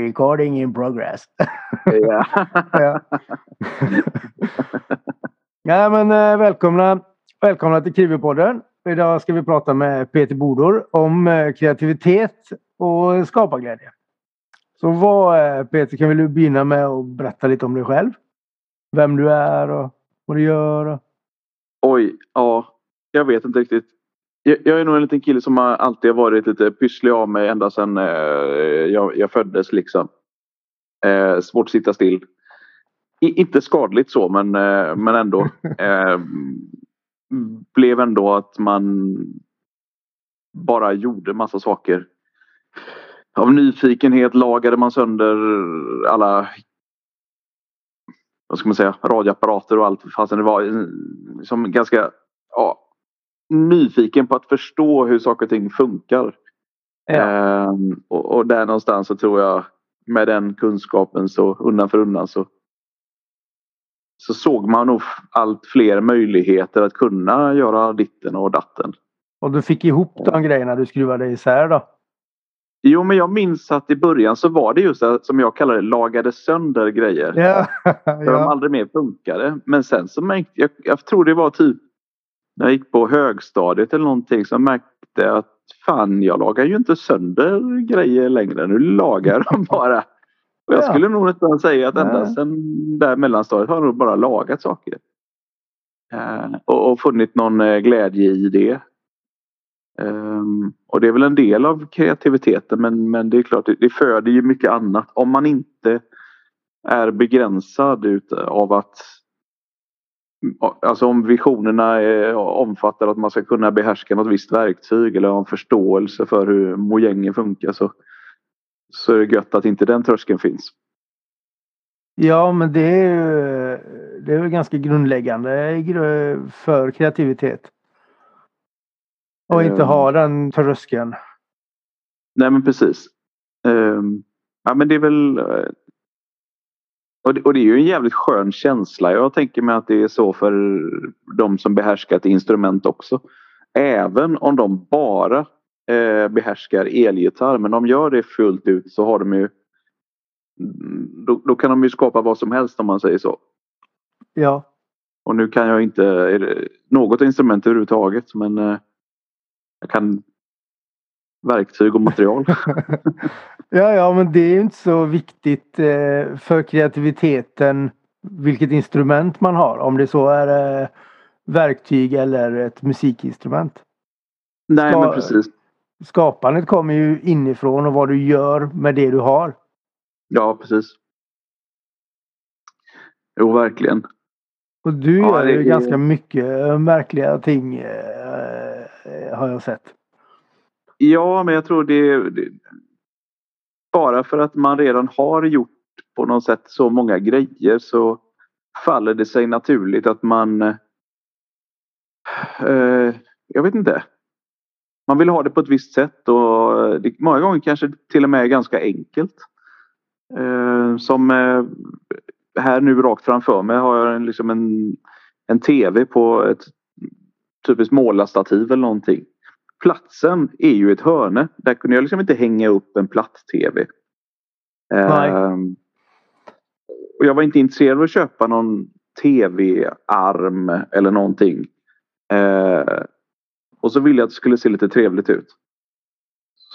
Recording in progress. Ja. ja. ja, men eh, välkomna, välkomna till Kriverpodden. Idag ska vi prata med Peter Bodor om eh, kreativitet och skaparglädje. Så vad, eh, Peter, kan du börja med att berätta lite om dig själv? Vem du är och vad du gör? Och... Oj, ja. Jag vet inte riktigt. Jag, är nog en liten kille som har alltid varit lite pysslig av mig ända sedan eh, jag, jag, föddes liksom. Eh, svårt att sitta still. I, inte skadligt så men, eh, men ändå. Eh, blev ändå att man bara gjorde massa saker. Av nyfikenhet lagade man sönder alla vad ska man säga, radioapparater och allt fastän det var som ganska ja, nyfiken på att förstå hur saker och ting funkar. Ja. Ehm, och, och, där någonstans så tror jag med den kunskapen så undan för undan så så såg man nog allt fler möjligheter att kunna göra ditten och datten. Och du fick ihop de grejerna du skruvade isär då? Jo men jag minns att i början så var det just det som jag kallar det lagade sönder grejer. Ja, För de aldrig mer funkade. Men sen så märkte jag, jag tror det var typ när jag gick på högstadiet eller någonting så märkte jag att fan jag lagar ju inte sönder grejer längre. Nu lagar dem bara. Och jag skulle nog nästan säga att ända sedan där mellanstadiet har jag nog bara lagat saker. Eh, och, och funnit någon eh, glädje i det. Um, och det är väl en del av kreativiteten men, men det är klart det, det föder ju mycket annat. Om man inte är begränsad ut av att Alltså om visionerna är, omfattar att man ska kunna behärska något visst verktyg eller ha en förståelse för hur mojängen funkar så, så är det gött att inte den tröskeln finns. Ja men det är ju det är ganska grundläggande för kreativitet. Och inte ha ehm. den tröskeln. Nej men precis. Um, ja men det är väl eh, och det, och det, är ju en jävligt skön känsla. Jag tänker mig att det är så för de som behärskar ett instrument också. Även om de bara eh, behärskar elgitarr men de gör det fullt ut så har de ju då, då, kan de ju skapa vad som helst om man säger så. Ja. Och nu kan jag inte något instrument överhuvudtaget men eh, jag kan verktyg och material. ja, ja, men det är ju inte så viktigt eh, för kreativiteten vilket instrument man har. Om det så är eh, verktyg eller ett musikinstrument. Nej, Ska men precis. Skapandet kommer ju inifrån och vad du gör med det du har. Ja, precis. Jo, verkligen. Och du ja, gör ju är... ganska mycket märkliga ting eh, har jag sett. Ja, men jag tror det, det, Bara för att man redan har gjort på något sätt så många grejer så faller det sig naturligt att man... Eh, jag vet inte. Man vill ha det på ett visst sätt och det, många gånger kanske till och med är ganska enkelt. Eh, som eh, här nu rakt framför mig har jag liksom en, en tv på ett typiskt målarstativ eller någonting platsen är ju ett hörne. Där kunde jag liksom inte hänga upp en platt-tv. Uh, och jag var inte intresserad av att köpa någon tv-arm eller någonting. Uh, och så ville jag att det skulle se lite trevligt ut.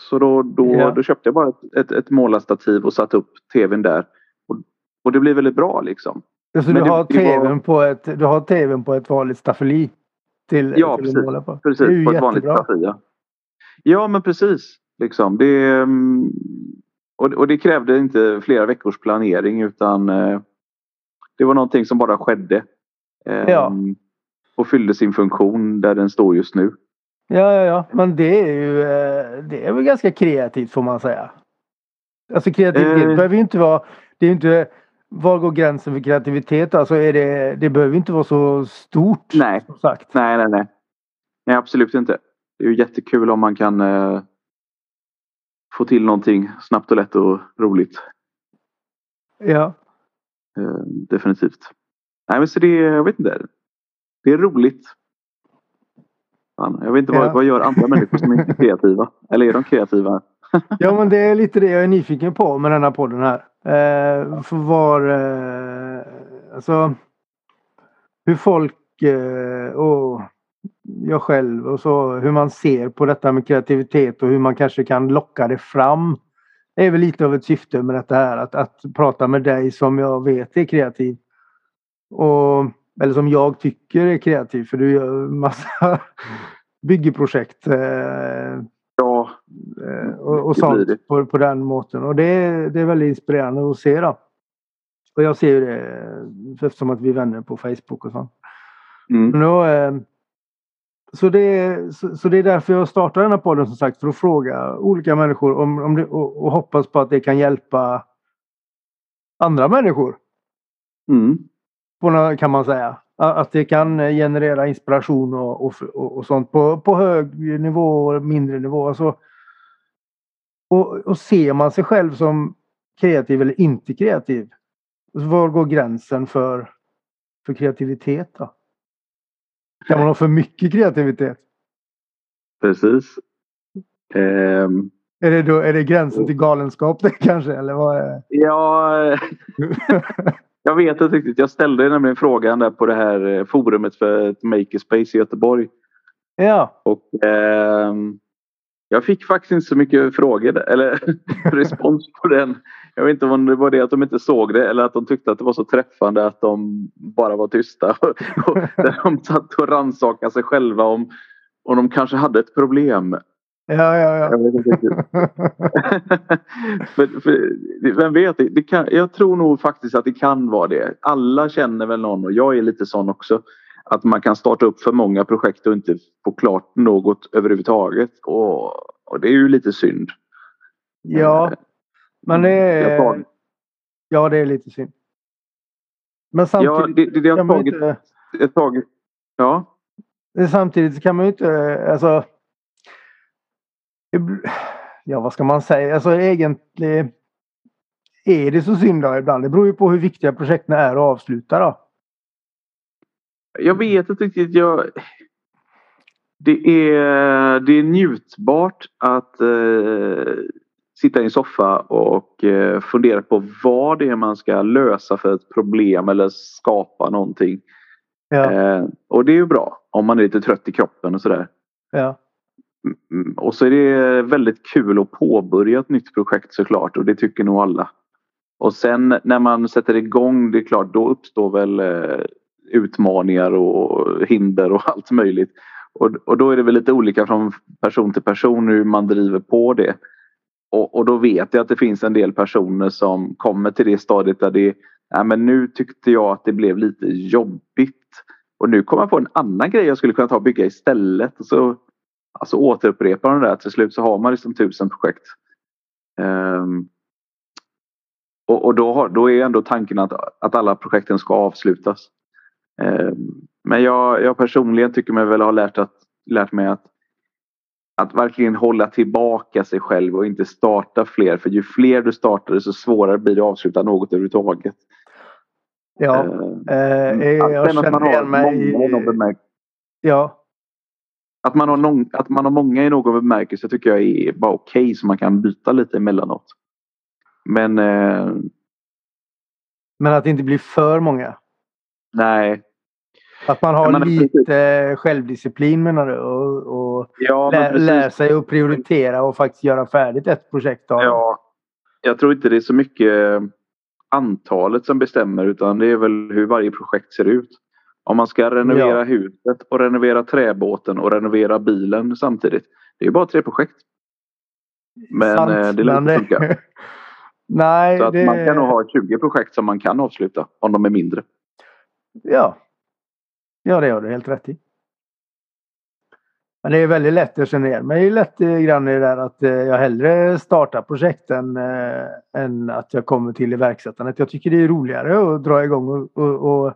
Så då, då, ja. då köpte jag bara ett, ett, ett målarstativ och satte upp tvn där. Och, och det blev väldigt bra liksom. Så du, har det, tvn var... på ett, du har tvn på ett vanligt staffeli? Till, ja, till precis, på. Precis, på ett vanligt staffli. Ja. ja, men precis. Liksom. Det, mm, och, och det krävde inte flera veckors planering utan eh, det var någonting som bara skedde. Eh, ja. Och fyllde sin funktion där den står just nu. Ja, ja, ja. Men det är ju eh, det är väl ganska kreativt får man säga. Alltså kreativitet eh. behöver ju inte vara... Det är inte var går gränsen för kreativitet? Alltså är det, det behöver inte vara så stort. Nej. Som sagt. nej, nej, nej. Nej, absolut inte. Det är ju jättekul om man kan eh, få till någonting snabbt och lätt och roligt. Ja. Eh, definitivt. Nej, men så det, jag vet inte. Det är roligt. Fan, jag vet inte vad, ja. vad gör andra människor som inte är kreativa? Eller är de kreativa? ja, men det är lite det jag är nyfiken på med den här podden här. Eh, för var, eh, alltså, hur folk eh, och jag själv och så hur man ser på detta med kreativitet och hur man kanske kan locka det fram. Det är väl lite av ett syfte med detta här att, att prata med dig som jag vet är kreativ. Och, eller som jag tycker är kreativ för du gör massa byggeprojekt. Eh, ja. Eh, och, och sånt på, på den måten. Och det, det är väldigt inspirerande att se då. Och jag ser ju det eftersom att vi är vänner på Facebook och sånt. Mm. Då, eh, så, det, så, så, det är därför jag startar den här podden som sagt för att fråga olika människor om, om det, och, och hoppas på att det kan hjälpa andra människor. Mm. På, kan man säga. Att det kan generera inspiration och, och, och sånt på, på hög nivå och mindre nivå. Alltså, och, och ser man sig själv som kreativ eller inte kreativ? Var går gränsen för, för kreativitet då? Kan man ha för mycket kreativitet? Precis. Um, är, det då, är det gränsen till galenskap det kanske? Eller vad är Ja, jag vet inte riktigt. Jag ställde nämligen frågan där på det här eh, forumet för Makerspace i Göteborg. Ja. Och um, jag fick faktiskt inte så mycket frågor eller respons på den. Jag vet inte om det var det att de inte såg det eller att de tyckte att det var så träffande att de bara var tysta. och där de satt och rannsakade sig själva om, om de kanske hade ett problem. Ja, ja, ja. Jag vet för, vem vet, det kan, jag tror nog faktiskt att det kan vara det. Alla känner väl någon och jag är lite sån också. Att man kan starta upp för många projekt och inte få klart något överhuvudtaget. Och, och det är ju lite synd. Ja, men det är... Ja, det är lite synd. Men samtidigt... Ja, det, det, det har tagit inte, ett tag. Ja. Samtidigt kan man ju inte... Alltså, ja, vad ska man säga? Alltså egentligen är det så synd ibland. Det beror ju på hur viktiga projekten är att avsluta då. Jag vet inte riktigt. Jag... Det, är, det är njutbart att eh, sitta i en soffa och eh, fundera på vad det är man ska lösa för ett problem eller skapa någonting. Ja. Eh, och det är ju bra om man är lite trött i kroppen och sådär. Ja. Mm, och så är det väldigt kul att påbörja ett nytt projekt såklart och det tycker nog alla. Och sen när man sätter igång, det är klart, då uppstår väl eh, utmaningar och hinder och allt möjligt. Och, och då är det väl lite olika från person till person hur man driver på det. Och, och, då vet jag att det finns en del personer som kommer till det stadiet där det är men nu tyckte jag att det blev lite jobbigt. Och nu kommer jag på en annan grej jag skulle kunna ta och bygga istället. Och så alltså återupprepar de det. Till slut så har man liksom tusen projekt. Um, och, och då, har, då är ändå tanken att, att alla projekten ska avslutas. Um, men jag, jag personligen tycker mig väl ha lärt, att, lärt mig att att verkligen hålla tillbaka sig själv och inte starta fler. För ju fler du startar desto svårare blir det att avsluta något överhuvudtaget. Ja, eh, eh, jag känner igen mig. Ja. Att man, har någon, att man har många i någon bemärkelse tycker jag är bara okej okay, så man kan byta lite emellanåt. Men... Eh, men att det inte blir för många? Nej, att man har menar, lite precis. självdisciplin menar du? Och, och ja, lä, lära sig att prioritera och faktiskt göra färdigt ett projekt. Av. Ja, jag tror inte det är så mycket antalet som bestämmer utan det är väl hur varje projekt ser ut. Om man ska renovera ja. huset och renovera träbåten och renovera bilen samtidigt. Det är bara tre projekt. Men Sant, eh, det lär inte. Nej, så att det... man kan nog ha 20 projekt som man kan avsluta om de är mindre. Ja, Ja, det har du helt rätt i. Men det är väldigt lätt, jag känner igen mig lätt grann i det där att eh, jag hellre startar projekten äh, än att jag kommer till iverksättandet. Jag tycker det är roligare att dra igång och, och, och,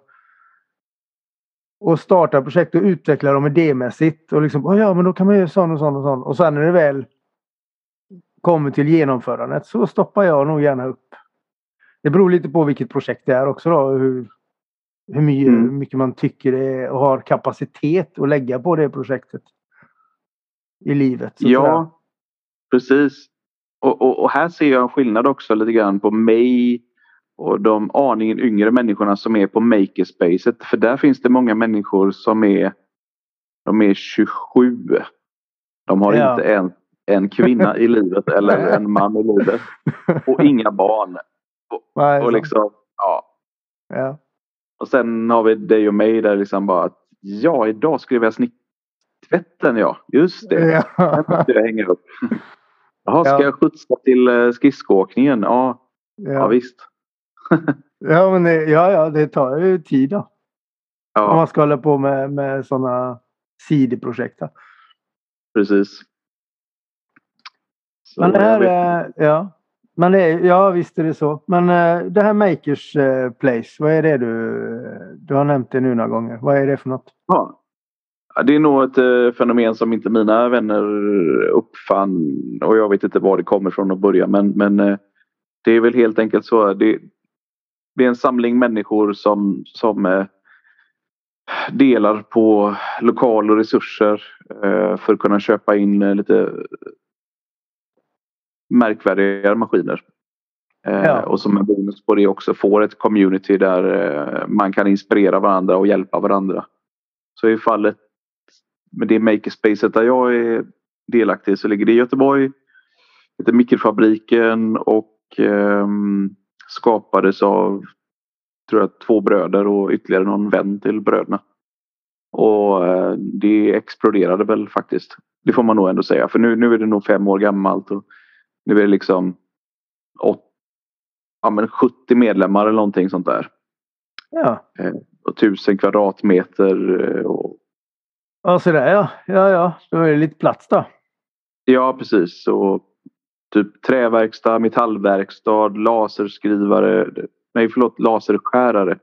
och starta projekt och utveckla dem idémässigt. Och liksom, ja men då kan man göra sån och sån och sån. Och sen när det väl kommer till genomförandet så stoppar jag nog gärna upp. Det beror lite på vilket projekt det är också då. Hur, hur mycket, mm. mycket man tycker det och har kapacitet att lägga på det projektet. I livet. ja, precis. Och, och, och, här ser jag en skillnad också lite grann på mig och de aningen yngre människorna som är på makerspacet. För där finns det många människor som är, de är 27. De har ja. inte en, en kvinna i livet eller en man i livet. Och inga barn. Och, och liksom, ja. ja. Och sen har vi dig och mig där liksom bara att ja, idag skulle vi ha snicktvätten ja. Just det. Ja. Den måste jag hänga upp. Jaha, ska ja. jag skjutsa till eh, skridskoåkningen? Ja. ja. ja, visst. Ja, men det, ja, ja, det tar ju tid då. Ja. Om man ska hålla på med, med sådana sidoprojekt. Precis. Så men det här är, ja. Men det, ja, visst är det så. Men uh, det här Makers uh, Place, vad är det du... Du har nämnt det nu några gånger. Vad är det för något? Ja. Det är nog ett fenomen som inte mina vänner uppfann och jag vet inte var det kommer från att börja men, men det är väl helt enkelt så. Det, det är en samling människor som, som delar på lokal och resurser för att kunna köpa in lite märkvärdigare maskiner. Eh, ja. Och som en bonus på det också får ett community där eh, man kan inspirera varandra och hjälpa varandra. Så i fallet med det makerspacet där jag är delaktig så ligger det i Göteborg. Heter Mikrofabriken och eh, skapades av tror jag, två bröder och ytterligare någon vän till bröderna. Och eh, det exploderade väl faktiskt. Det får man nog ändå säga för nu, nu är det nog fem år gammalt. Och nu är det liksom åt, ja, men 70 medlemmar eller någonting sånt där. Ja. Eh, och tusen kvadratmeter. Eh, och... Ja, sådär ja. Ja, ja. Då är det lite plats då. Ja, precis. Och typ träverkstad, metallverkstad, laserskrivare. Nej, förlåt, laserskärare.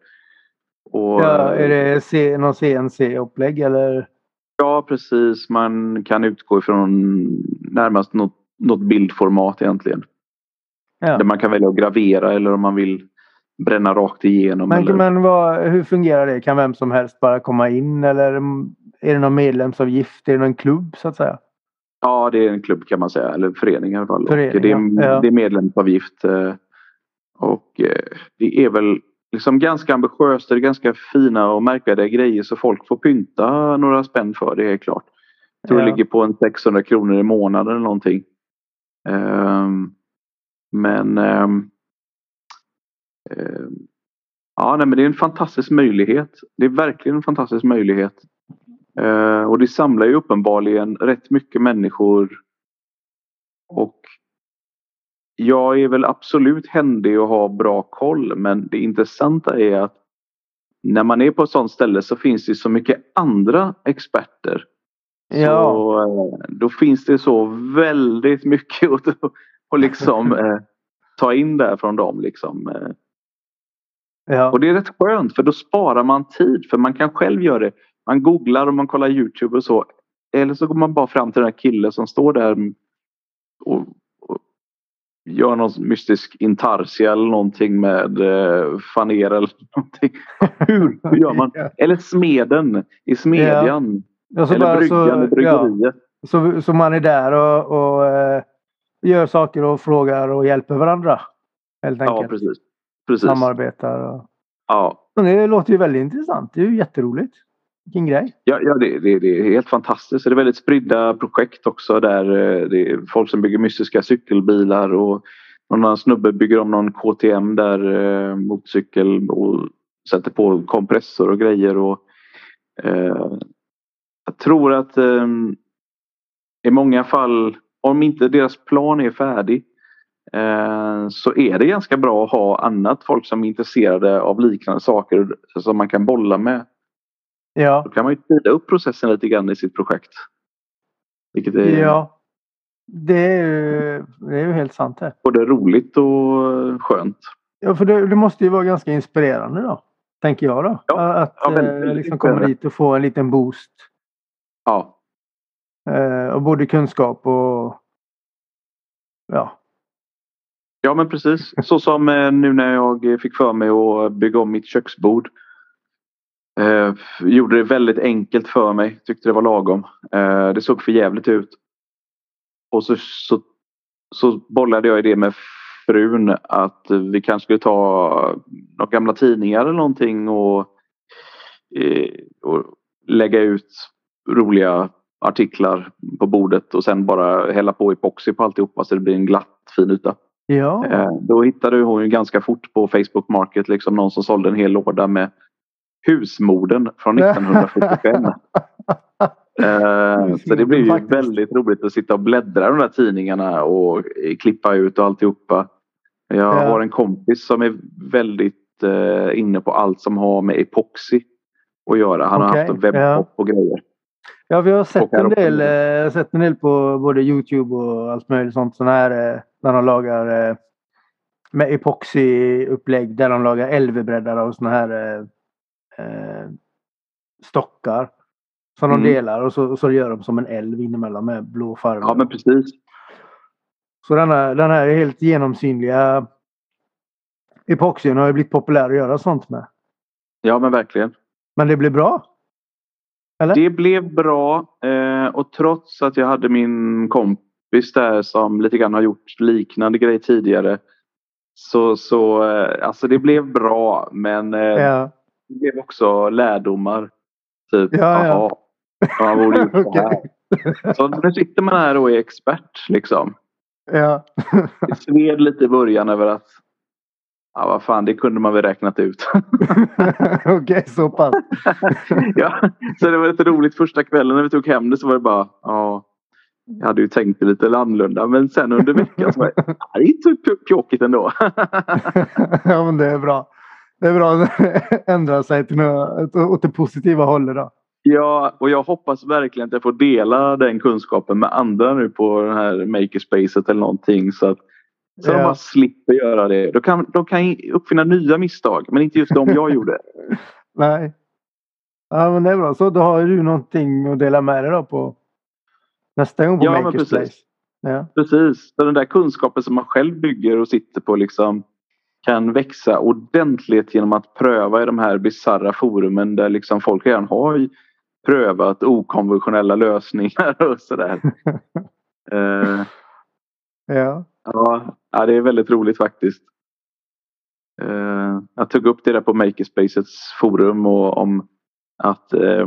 Och, ja, är det C, någon CNC-upplägg eller? Ja, precis. Man kan utgå ifrån närmast något något bildformat egentligen. Ja. Där man kan välja att gravera eller om man vill bränna rakt igenom. Men, eller... men vad, hur fungerar det? Kan vem som helst bara komma in eller är det någon medlemsavgift? Är det någon klubb så att säga? Ja, det är en klubb kan man säga, eller förening i alla fall. Förening, det, är, ja. det är medlemsavgift. Eh, och eh, det är väl liksom ganska ambitiöst. Det är ganska fina och märkvärdiga grejer så folk får pynta några spänn för det är klart. Jag tror ja. det ligger på en 600 kronor i månaden eller någonting. Ehm, men ehm, ehm, ja, nej, men det är en fantastisk möjlighet. Det är verkligen en fantastisk möjlighet. Och det samlar ju uppenbarligen rätt mycket människor. Och jag är väl absolut händig och har bra koll men det intressanta är att när man är på ett sånt ställe så finns det så mycket andra experter Ja. Så, eh, då finns det så väldigt mycket att, att liksom, eh, ta in där från dem. Liksom. Eh. Ja. Och det är rätt skönt för då sparar man tid för man kan själv göra det. Man googlar och man kollar Youtube och så. Eller så går man bara fram till den här killen som står där och, och gör någon mystisk intarsia eller någonting med eh, faner eller någonting. Hur, hur gör man? Eller smeden i smedjan. Ja. Eller bara, bryggan i bryggeriet. Ja, så, så man är där och, och eh, gör saker och frågar och hjälper varandra. Helt enkelt. Ja, precis. precis. Samarbetar. Och... Ja. Men det låter ju väldigt intressant. Det är ju jätteroligt. Vilken grej. Ja, ja det, det, det är helt fantastiskt. Det är väldigt spridda projekt också där eh, det är folk som bygger mystiska cykelbilar och någon annan snubbe bygger om någon KTM där eh, motorcykel och sätter på kompressor och grejer och eh, jag tror att eh, i många fall, om inte deras plan är färdig, eh, så är det ganska bra att ha annat folk som är intresserade av liknande saker som man kan bolla med. Ja. Då kan man ju tida upp processen lite grann i sitt projekt. Vilket är, ja. Det är, ju, det är ju helt sant det. Både roligt och skönt. Ja, för det, det måste ju vara ganska inspirerande då. Tänker jag då. Ja, att ja, eh, liksom komma dit och få en liten boost Ja. Eh, och både kunskap och ja. Ja men precis. Så som eh, nu när jag fick för mig att bygga om mitt köksbord. Eh, gjorde det väldigt enkelt för mig. Tyckte det var lagom. Eh, det såg för jävligt ut. Och så, så så bollade jag idé med frun att vi kanske skulle ta några gamla tidningar eller någonting och, eh, och lägga ut roliga artiklar på bordet och sen bara hälla på epoxy på alltihopa så det blir en glatt fin yta. Ja. Eh, Då hittade hon ju ganska fort på Facebook Market liksom någon som sålde en hel låda med husmorden från 1945. Eh, så det blir ju Faktiskt. väldigt roligt att sitta och bläddra i de där tidningarna och eh, klippa ut och alltihopa. Jag Ja. har en kompis som är väldigt eh, inne på allt som har med epoxy att göra. Han Okej, har haft webbshop och grejer. Ja, vi har sett en, del, eh, sett en del på både Youtube och allt möjligt sånt. Sån här, eh, när de lagar eh, med epoxy-upplägg där de lagar LV-breddar och såna här eh, stockar. Som de Mm. delar och så, och så gör de som en älv inemellan med blå farger. Ja men precis. Så den här, den här helt genomsynliga epoxyn har ju blivit populär att göra sånt med. Ja men verkligen. Men det blir bra. Eller? Det blev bra eh, och trots att jag hade min kompis där som lite grann har gjort liknande grej tidigare. Så, så eh, alltså det blev bra men eh, Ja. Det blev också lärdomar. Typ, Ja, ja. jag borde gjort så här. Så nu sitter man här och är expert liksom. Ja. Det sved lite i början över att ja vad fan det kunde man väl räknat ut. Okej, så pass. ja, så det var lite roligt första kvällen när vi tog hem det så var det bara ja. Jag hade ju tänkt det lite annorlunda men sen under veckan så var det, "Ja, det är inte så pjåkigt ändå. ja, men det är bra. Det är bra att ändra sig till något, åt det positiva hållet då. ja, och jag hoppas verkligen att jag får dela den kunskapen med andra nu på den här makerspacet eller någonting så att så de Ja. bara slipper göra det. De kan, de kan uppfinna nya misstag men inte just de jag gjorde. Nej. Ja, men det är bra. Så då har du någonting att dela med dig då på nästa gång på Ja, men Makers precis. Ja. Precis, så den där kunskapen som man själv bygger och sitter på liksom kan växa ordentligt genom att pröva i de här bisarra forumen där liksom folk redan har prövat okonventionella lösningar och sådär. Eh, Ja. ja, ja, det är väldigt roligt faktiskt. Eh, jag tog upp det där på Makerspacets forum och om att, eh,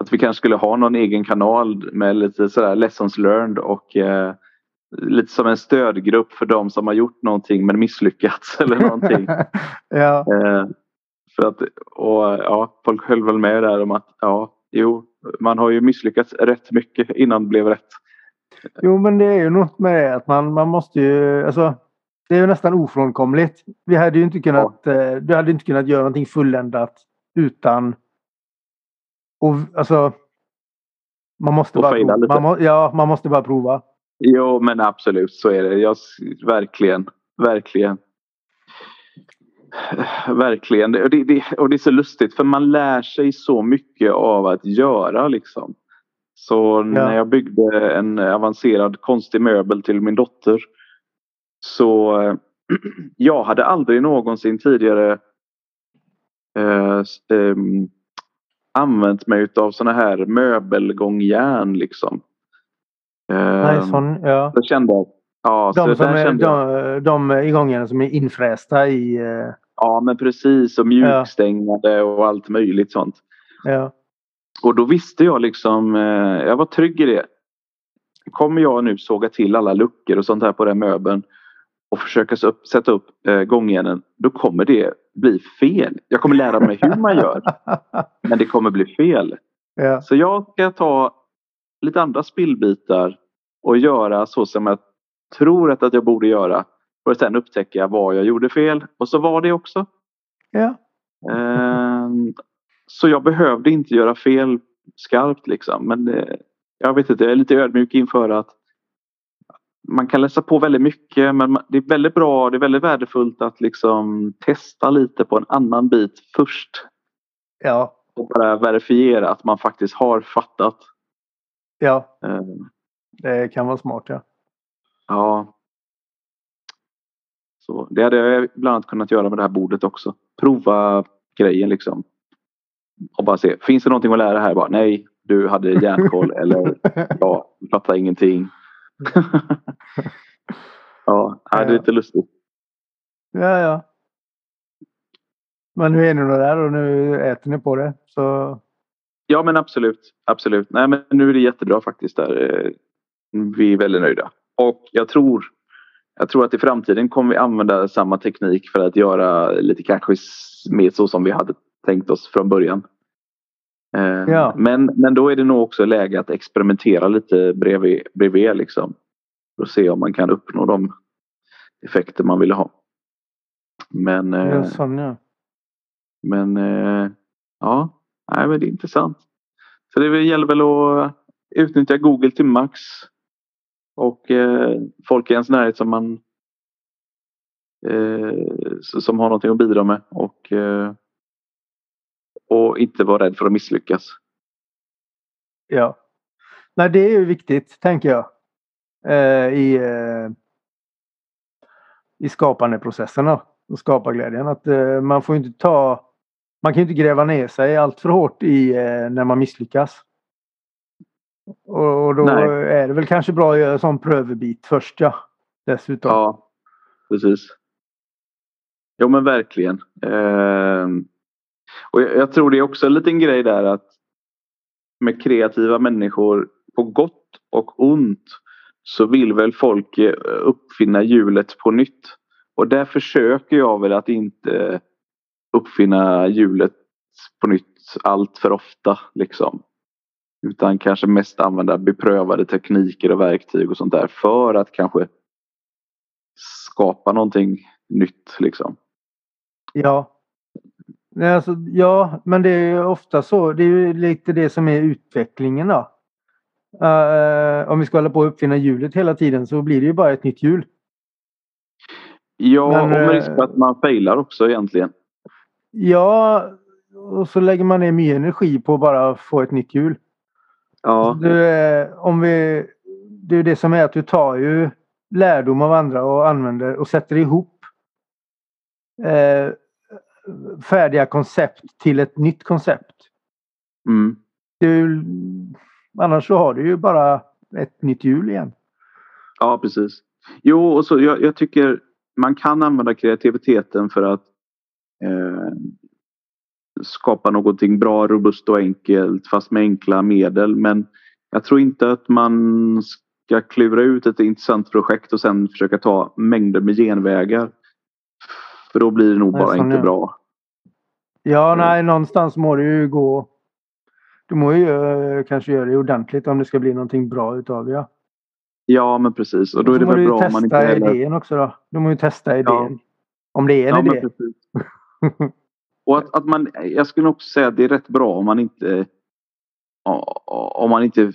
att vi kanske skulle ha någon egen kanal med lite sådär lessons learned och eh, lite som en stödgrupp för de som har gjort någonting men misslyckats eller någonting. ja. Eh, för att, och ja, folk höll väl med där om att ja, jo, man har ju misslyckats rätt mycket innan det blev rätt. Jo, men det är ju något med det att man, man måste ju... Alltså, det är ju nästan ofrånkomligt. Vi hade ju inte kunnat... Eh, du hade inte kunnat göra någonting fulländat utan... Och, alltså... Man måste Och bara prova. Man må, ja, man måste bara prova. Jo, men absolut så är det. Jag, verkligen, verkligen. Verkligen. Och det, det, och det är så lustigt för man lär sig så mycket av att göra liksom. Så när jag byggde en avancerad konstig möbel till min dotter så eh, jag hade aldrig någonsin tidigare eh, ehm, använt mig av såna här möbelgångjärn liksom. Nej, Ehm, sån, ja. jag kände att ja, De, som är, de, de igången som är infrästa i... eh, ja men precis och mjukstängade och allt möjligt sånt. Ja. Och då visste jag liksom, eh, jag var trygg i det. Kommer jag nu såga till alla luckor och sånt här på den möbeln och försöka sätta upp eh, gångjärnen, då kommer det bli fel. Jag kommer lära mig hur man gör, men det kommer bli fel. ja. Så jag ska ta lite andra spillbitar och göra så som jag tror att, jag borde göra. För att sen upptäcka vad jag gjorde fel. Och så var det också. ja. Ehm, så jag behövde inte göra fel skarpt liksom. Men det, jag vet inte, jag är lite ödmjuk inför att man kan läsa på väldigt mycket men det är väldigt bra, det är väldigt värdefullt att liksom testa lite på en annan bit först. Ja. Och bara verifiera att man faktiskt har fattat. Ja. Ehm, Det kan vara smart, ja. Ja. Så det hade jag bland annat kunnat göra med det här bordet också. Prova grejen liksom. Och bara se, finns det någonting att lära här? Bara, nej, du hade järnkoll eller ja, fattar ingenting. Ja, det är lite lustigt. Ja, ja. Men nu är ni nog där och nu äter ni på det. Så... Ja, men absolut. Absolut. Nej, men nu är det jättebra faktiskt. Där. Vi är väldigt nöjda. Och jag tror, jag tror att i framtiden kommer vi använda samma teknik för att göra lite kanske mer så som vi hade tänkt oss från början. Eh, ja. Men, men då är det nog också läge att experimentera lite bredvid, bredvid liksom. För att se om man kan uppnå de effekter man vill ha. Men, eh, ja, sån, ja. men eh, ja, nej, men det är intressant. Så det gäller väl att utnyttja Google till max. Och eh, folk i ens närhet som man eh, som har någonting att bidra med. Och, eh, och inte vara rädd för att misslyckas. Ja. Nej, det är ju viktigt, tänker jag. Eh, I, eh, i skapandeprocesserna och skaparglädjen. Att eh, man får inte ta... Man kan inte gräva ner sig allt för hårt i eh, när man misslyckas. Och, då Nej. är det väl kanske bra att göra en sån prövebit först ja. Dessutom. Ja, precis. Jo men verkligen. Eh, och jag, jag, tror det är också en liten grej där att med kreativa människor på gott och ont så vill väl folk eh, uppfinna hjulet på nytt. Och där försöker jag väl att inte uppfinna hjulet på nytt allt för ofta. Liksom. Utan kanske mest använda beprövade tekniker och verktyg och sånt där för att kanske skapa någonting nytt. Liksom. Ja. Nej, alltså, ja, men det är ofta så. Det är ju lite det som är utvecklingen då. Uh, om vi ska hålla på att uppfinna hjulet hela tiden så blir det ju bara ett nytt hjul. Ja, men, och med risk för att man failar också egentligen. Ja, och så lägger man ner mycket energi på att bara få ett nytt hjul. Ja. Du, om vi, det är det som är att du tar ju lärdom av andra och använder och sätter ihop eh, färdiga koncept till ett nytt koncept. Mm. Du, annars så har du ju bara ett nytt hjul igen. Ja, precis. Jo, och så jag, jag tycker man kan använda kreativiteten för att eh, skapa någonting bra, robust och enkelt fast med enkla medel. Men jag tror inte att man ska klura ut ett intressant projekt och sen försöka ta mängder med genvägar. För då blir det nog bara inte bra. Ja, nej, någonstans må det ju gå. Du må ju uh, kanske göra det ordentligt om det ska bli någonting bra utav det. Ja. men precis. Och då är det väl bra om man inte heller... idén också då. Du må ju testa idén. Ja. Om det är en ja, idé. Och att, att man, jag skulle också säga att det är rätt bra om man inte om man inte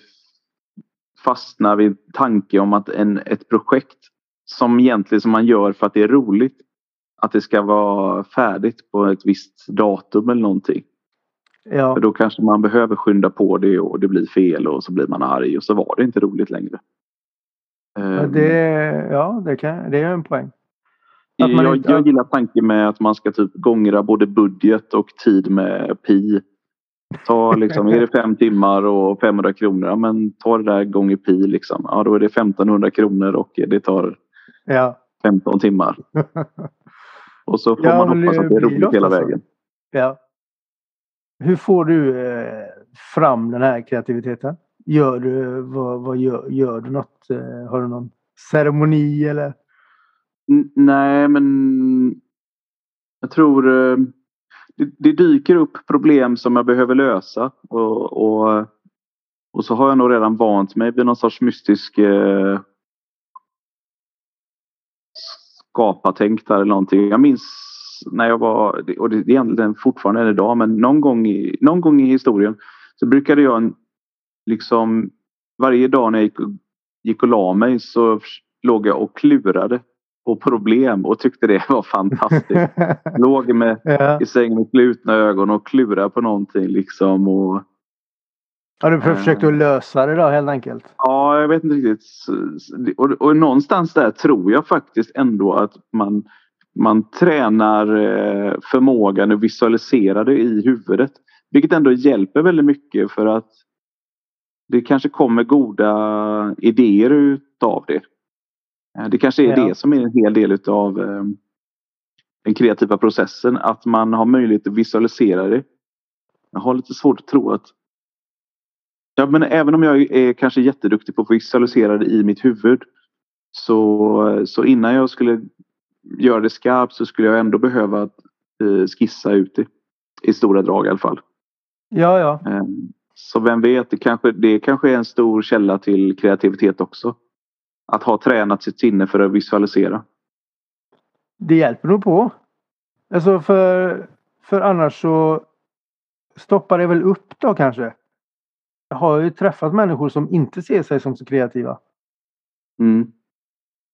fastnar vid tanke om att en, ett projekt som egentligen som man gör för att det är roligt att det ska vara färdigt på ett visst datum eller någonting. Ja. För då kanske man behöver skynda på det och det blir fel och så blir man arg och så var det inte roligt längre. Det, ja, det, kan, det är en poäng. Jag, inte... jag gillar tanken med att man ska typ gångra både budget och tid med pi. Ta liksom, är det fem timmar och 500 kronor, ja, men ta det där gånger pi liksom. Ja, då är det 1500 kronor och det tar ja. 15 timmar. Och så får ja, man hoppas att det är roligt hela vägen. Ja. Hur får du eh, fram den här kreativiteten? Gör du, vad, vad gör, gör, du något? Eh, har du någon ceremoni eller? Nej, men jag tror eh, det, det, dyker upp problem som jag behöver lösa och, och, och så har jag nog redan vant mig vid någon sorts mystisk eh, skapartänk där eller någonting. Jag minns när jag var, och det är egentligen fortfarande idag, men någon gång i, någon gång i historien så brukade jag liksom varje dag när jag gick, gick och la mig så låg jag och klurade på problem och tyckte det var fantastiskt. låg med, ja. i sängen med slutna ögon och klurade på någonting liksom. Och, har du försökt att lösa det då helt enkelt? Ja, jag vet inte riktigt. Och, och någonstans där tror jag faktiskt ändå att man, man tränar eh, förmågan att visualisera det i huvudet. Vilket ändå hjälper väldigt mycket för att det kanske kommer goda idéer utav det. Eh, Det kanske är Ja. det som är en hel del av den kreativa processen. Att man har möjlighet att visualisera det. Jag har lite svårt att tro att Ja, men även om jag är kanske jätteduktig på att visualisera det i mitt huvud så, så innan jag skulle göra det skarpt så skulle jag ändå behöva eh, skissa ut det. I stora drag i alla fall. Ja, ja. Eh, Så vem vet, det kanske, det kanske är en stor källa till kreativitet också. Att ha tränat sitt sinne för att visualisera. Det hjälper nog på. Alltså för, för annars så stoppar det väl upp då kanske. Jag har ju träffat människor som inte ser sig som så kreativa. Mm.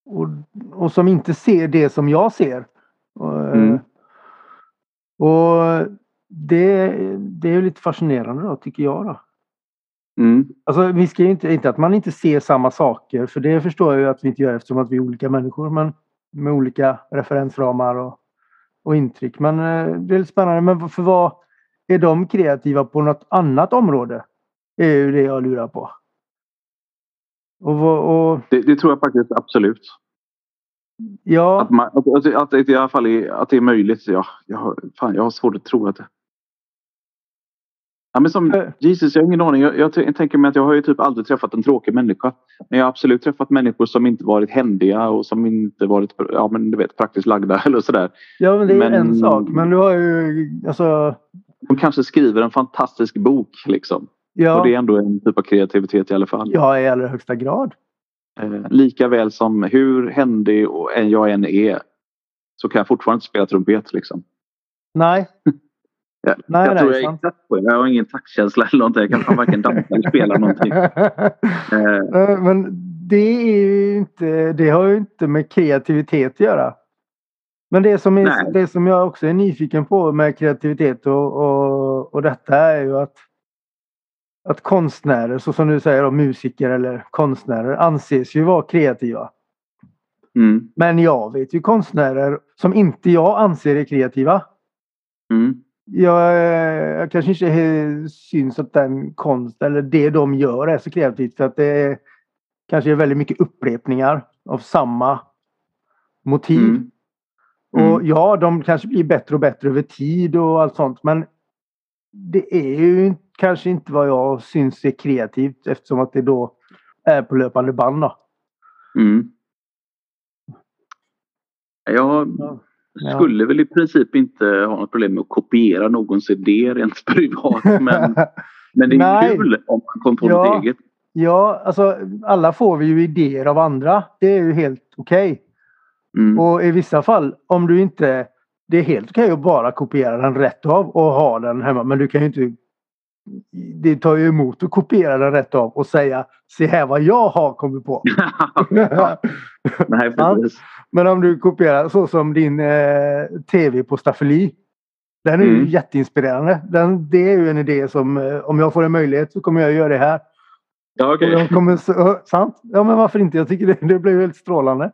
Och, och som inte ser det som jag ser. Mm. och det, det är ju lite fascinerande då, tycker jag. Då. Mm. Alltså, vi ska inte, inte att man inte ser samma saker, för det förstår jag ju att vi inte gör eftersom att vi är olika människor. Men med olika referensramar och, och intryck. Men eh, det är lite spännande. Men för vad är de kreativa på något annat område? är ju det jag lurar på. Och, och Det, det tror jag faktiskt absolut. ja, Att, man, att, att, att det i alla fall är, att det är möjligt. Ja, jag, fan, jag har svårt att tro att det... Ja, men som. Jesus, jag har ingen aning. Jag, jag, jag tänker mig att jag har ju typ aldrig träffat en tråkig människa. Men jag har absolut träffat människor som inte varit händiga och som inte varit ja, men du vet, praktiskt lagda eller sådär. ja, men det är men- en sak. Men du har ju alltså. De kanske skriver en fantastisk bok liksom. Ja, Och det är ändå en typ av kreativitet i alla fall. ja i allra högsta grad. Eh, lika väl som hur händig jag än är så kan jag fortfarande inte spela trumpet liksom. Nej, Ja, Nej, jag nej, tror jag sant. exakt på. Jag har ingen taktkänsla eller någonting. Jag kan fan varken dansa eller spela någonting. Eh, Men det är inte, det har ju inte med kreativitet att göra. Men det som, är, Nej. det som jag också är nyfiken på med kreativitet och, och, och detta är ju att, att konstnärer, så som du säger, då, musiker eller konstnärer anses ju vara kreativa. mm, Men jag vet ju konstnärer som inte jag anser är kreativa. mm, Jag, eh, jag kanske inte he- syns att den konst eller det de gör är så kreativt för att det kanske är väldigt mycket upprepningar av samma motiv. mm, mm. Och ja, de kanske blir bättre och bättre över tid och allt sånt men det är ju kanske inte vad jag syns är kreativt eftersom att det då är på löpande band. Då. mm. Jag Ja. Skulle väl i princip inte ha något problem med att kopiera någons idé rent privat. Men, men det är Nej. kul om man kommer på Ja. något eget. Ja, alltså alla får vi ju idéer av andra. Det är ju helt okej. Mm. Och i vissa fall, om du inte... Det är helt okej att bara kopiera den rätt av och ha den hemma. Men du kan ju inte... Det tar ju emot att kopiera den rätt av och säga Se här vad jag har kommit på. Nej, precis. Men om du kopierar så som din eh, tv på staffeli. Den är ju Mm. jätteinspirerande. Den, det är ju en idé som eh, om jag får en möjlighet så kommer jag göra det här. Ja. Och jag kommer, sant? Ja men varför inte? Jag tycker det, det blir ju helt strålande.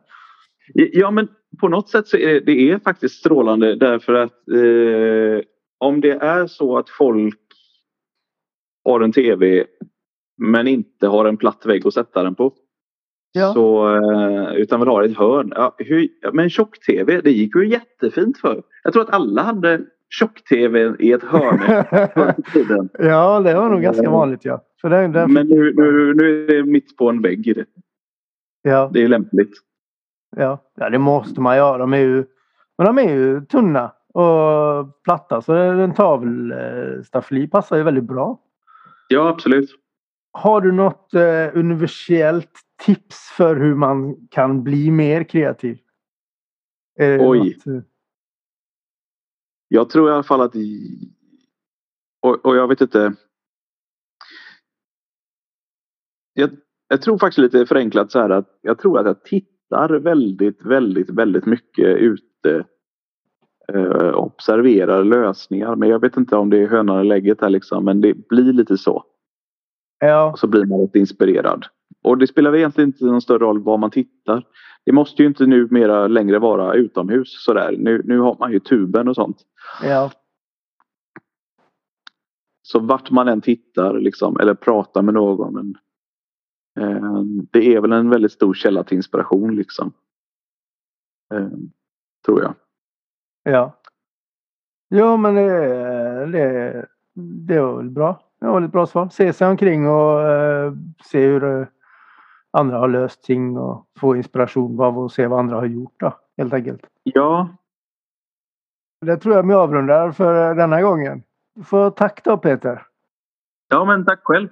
Ja, men på något sätt så är det, det är faktiskt strålande därför att eh, om det är så att folk har en tv men inte har en platt vägg att sätta den på. Ja. Så, eh, utan vill ha ett hörn. Ja, hur, men tjock-tv, det gick ju jättefint för. Jag tror att alla hade tjock-tv i ett hörn tiden. Ja, det var nog ganska vanligt ja. För den, den Men nu, nu, nu är det mitt på en vägg. ja, det är lämpligt. ja. ja, det måste man göra. De är ju, men de är ju tunna och platta så en tavelstaffli passar ju väldigt bra. Ja, absolut. Har du något eh, universellt tips för hur man kan bli mer kreativ? Oj. något, eh, Jag tror i alla fall att... Och, och jag vet inte. Jag, jag tror faktiskt lite förenklat så här att jag tror att jag tittar väldigt, väldigt, väldigt mycket ute. Eh, observerar lösningar. Men jag vet inte om det är hönan eller lägget här liksom. Men det blir lite så. Ja, Och så blir man lite inspirerad. Och det spelar väl egentligen inte någon större roll var man tittar. Det måste ju inte numera längre vara utomhus sådär. Nu, nu har man ju tuben och sånt. ja, Så vart man än tittar liksom, eller pratar med någon. Men Eh, det är väl en väldigt stor källa till inspiration liksom. Eh, tror jag. Ja. Ja, men det, det, det var väl bra. Det var ett bra svar. Se sig omkring och uh, se hur andra har löst ting och få inspiration av att se vad andra har gjort då, helt enkelt. Ja. Det tror jag vi avrundar för denna gången. Du får tack då Peter. Ja, men tack själv.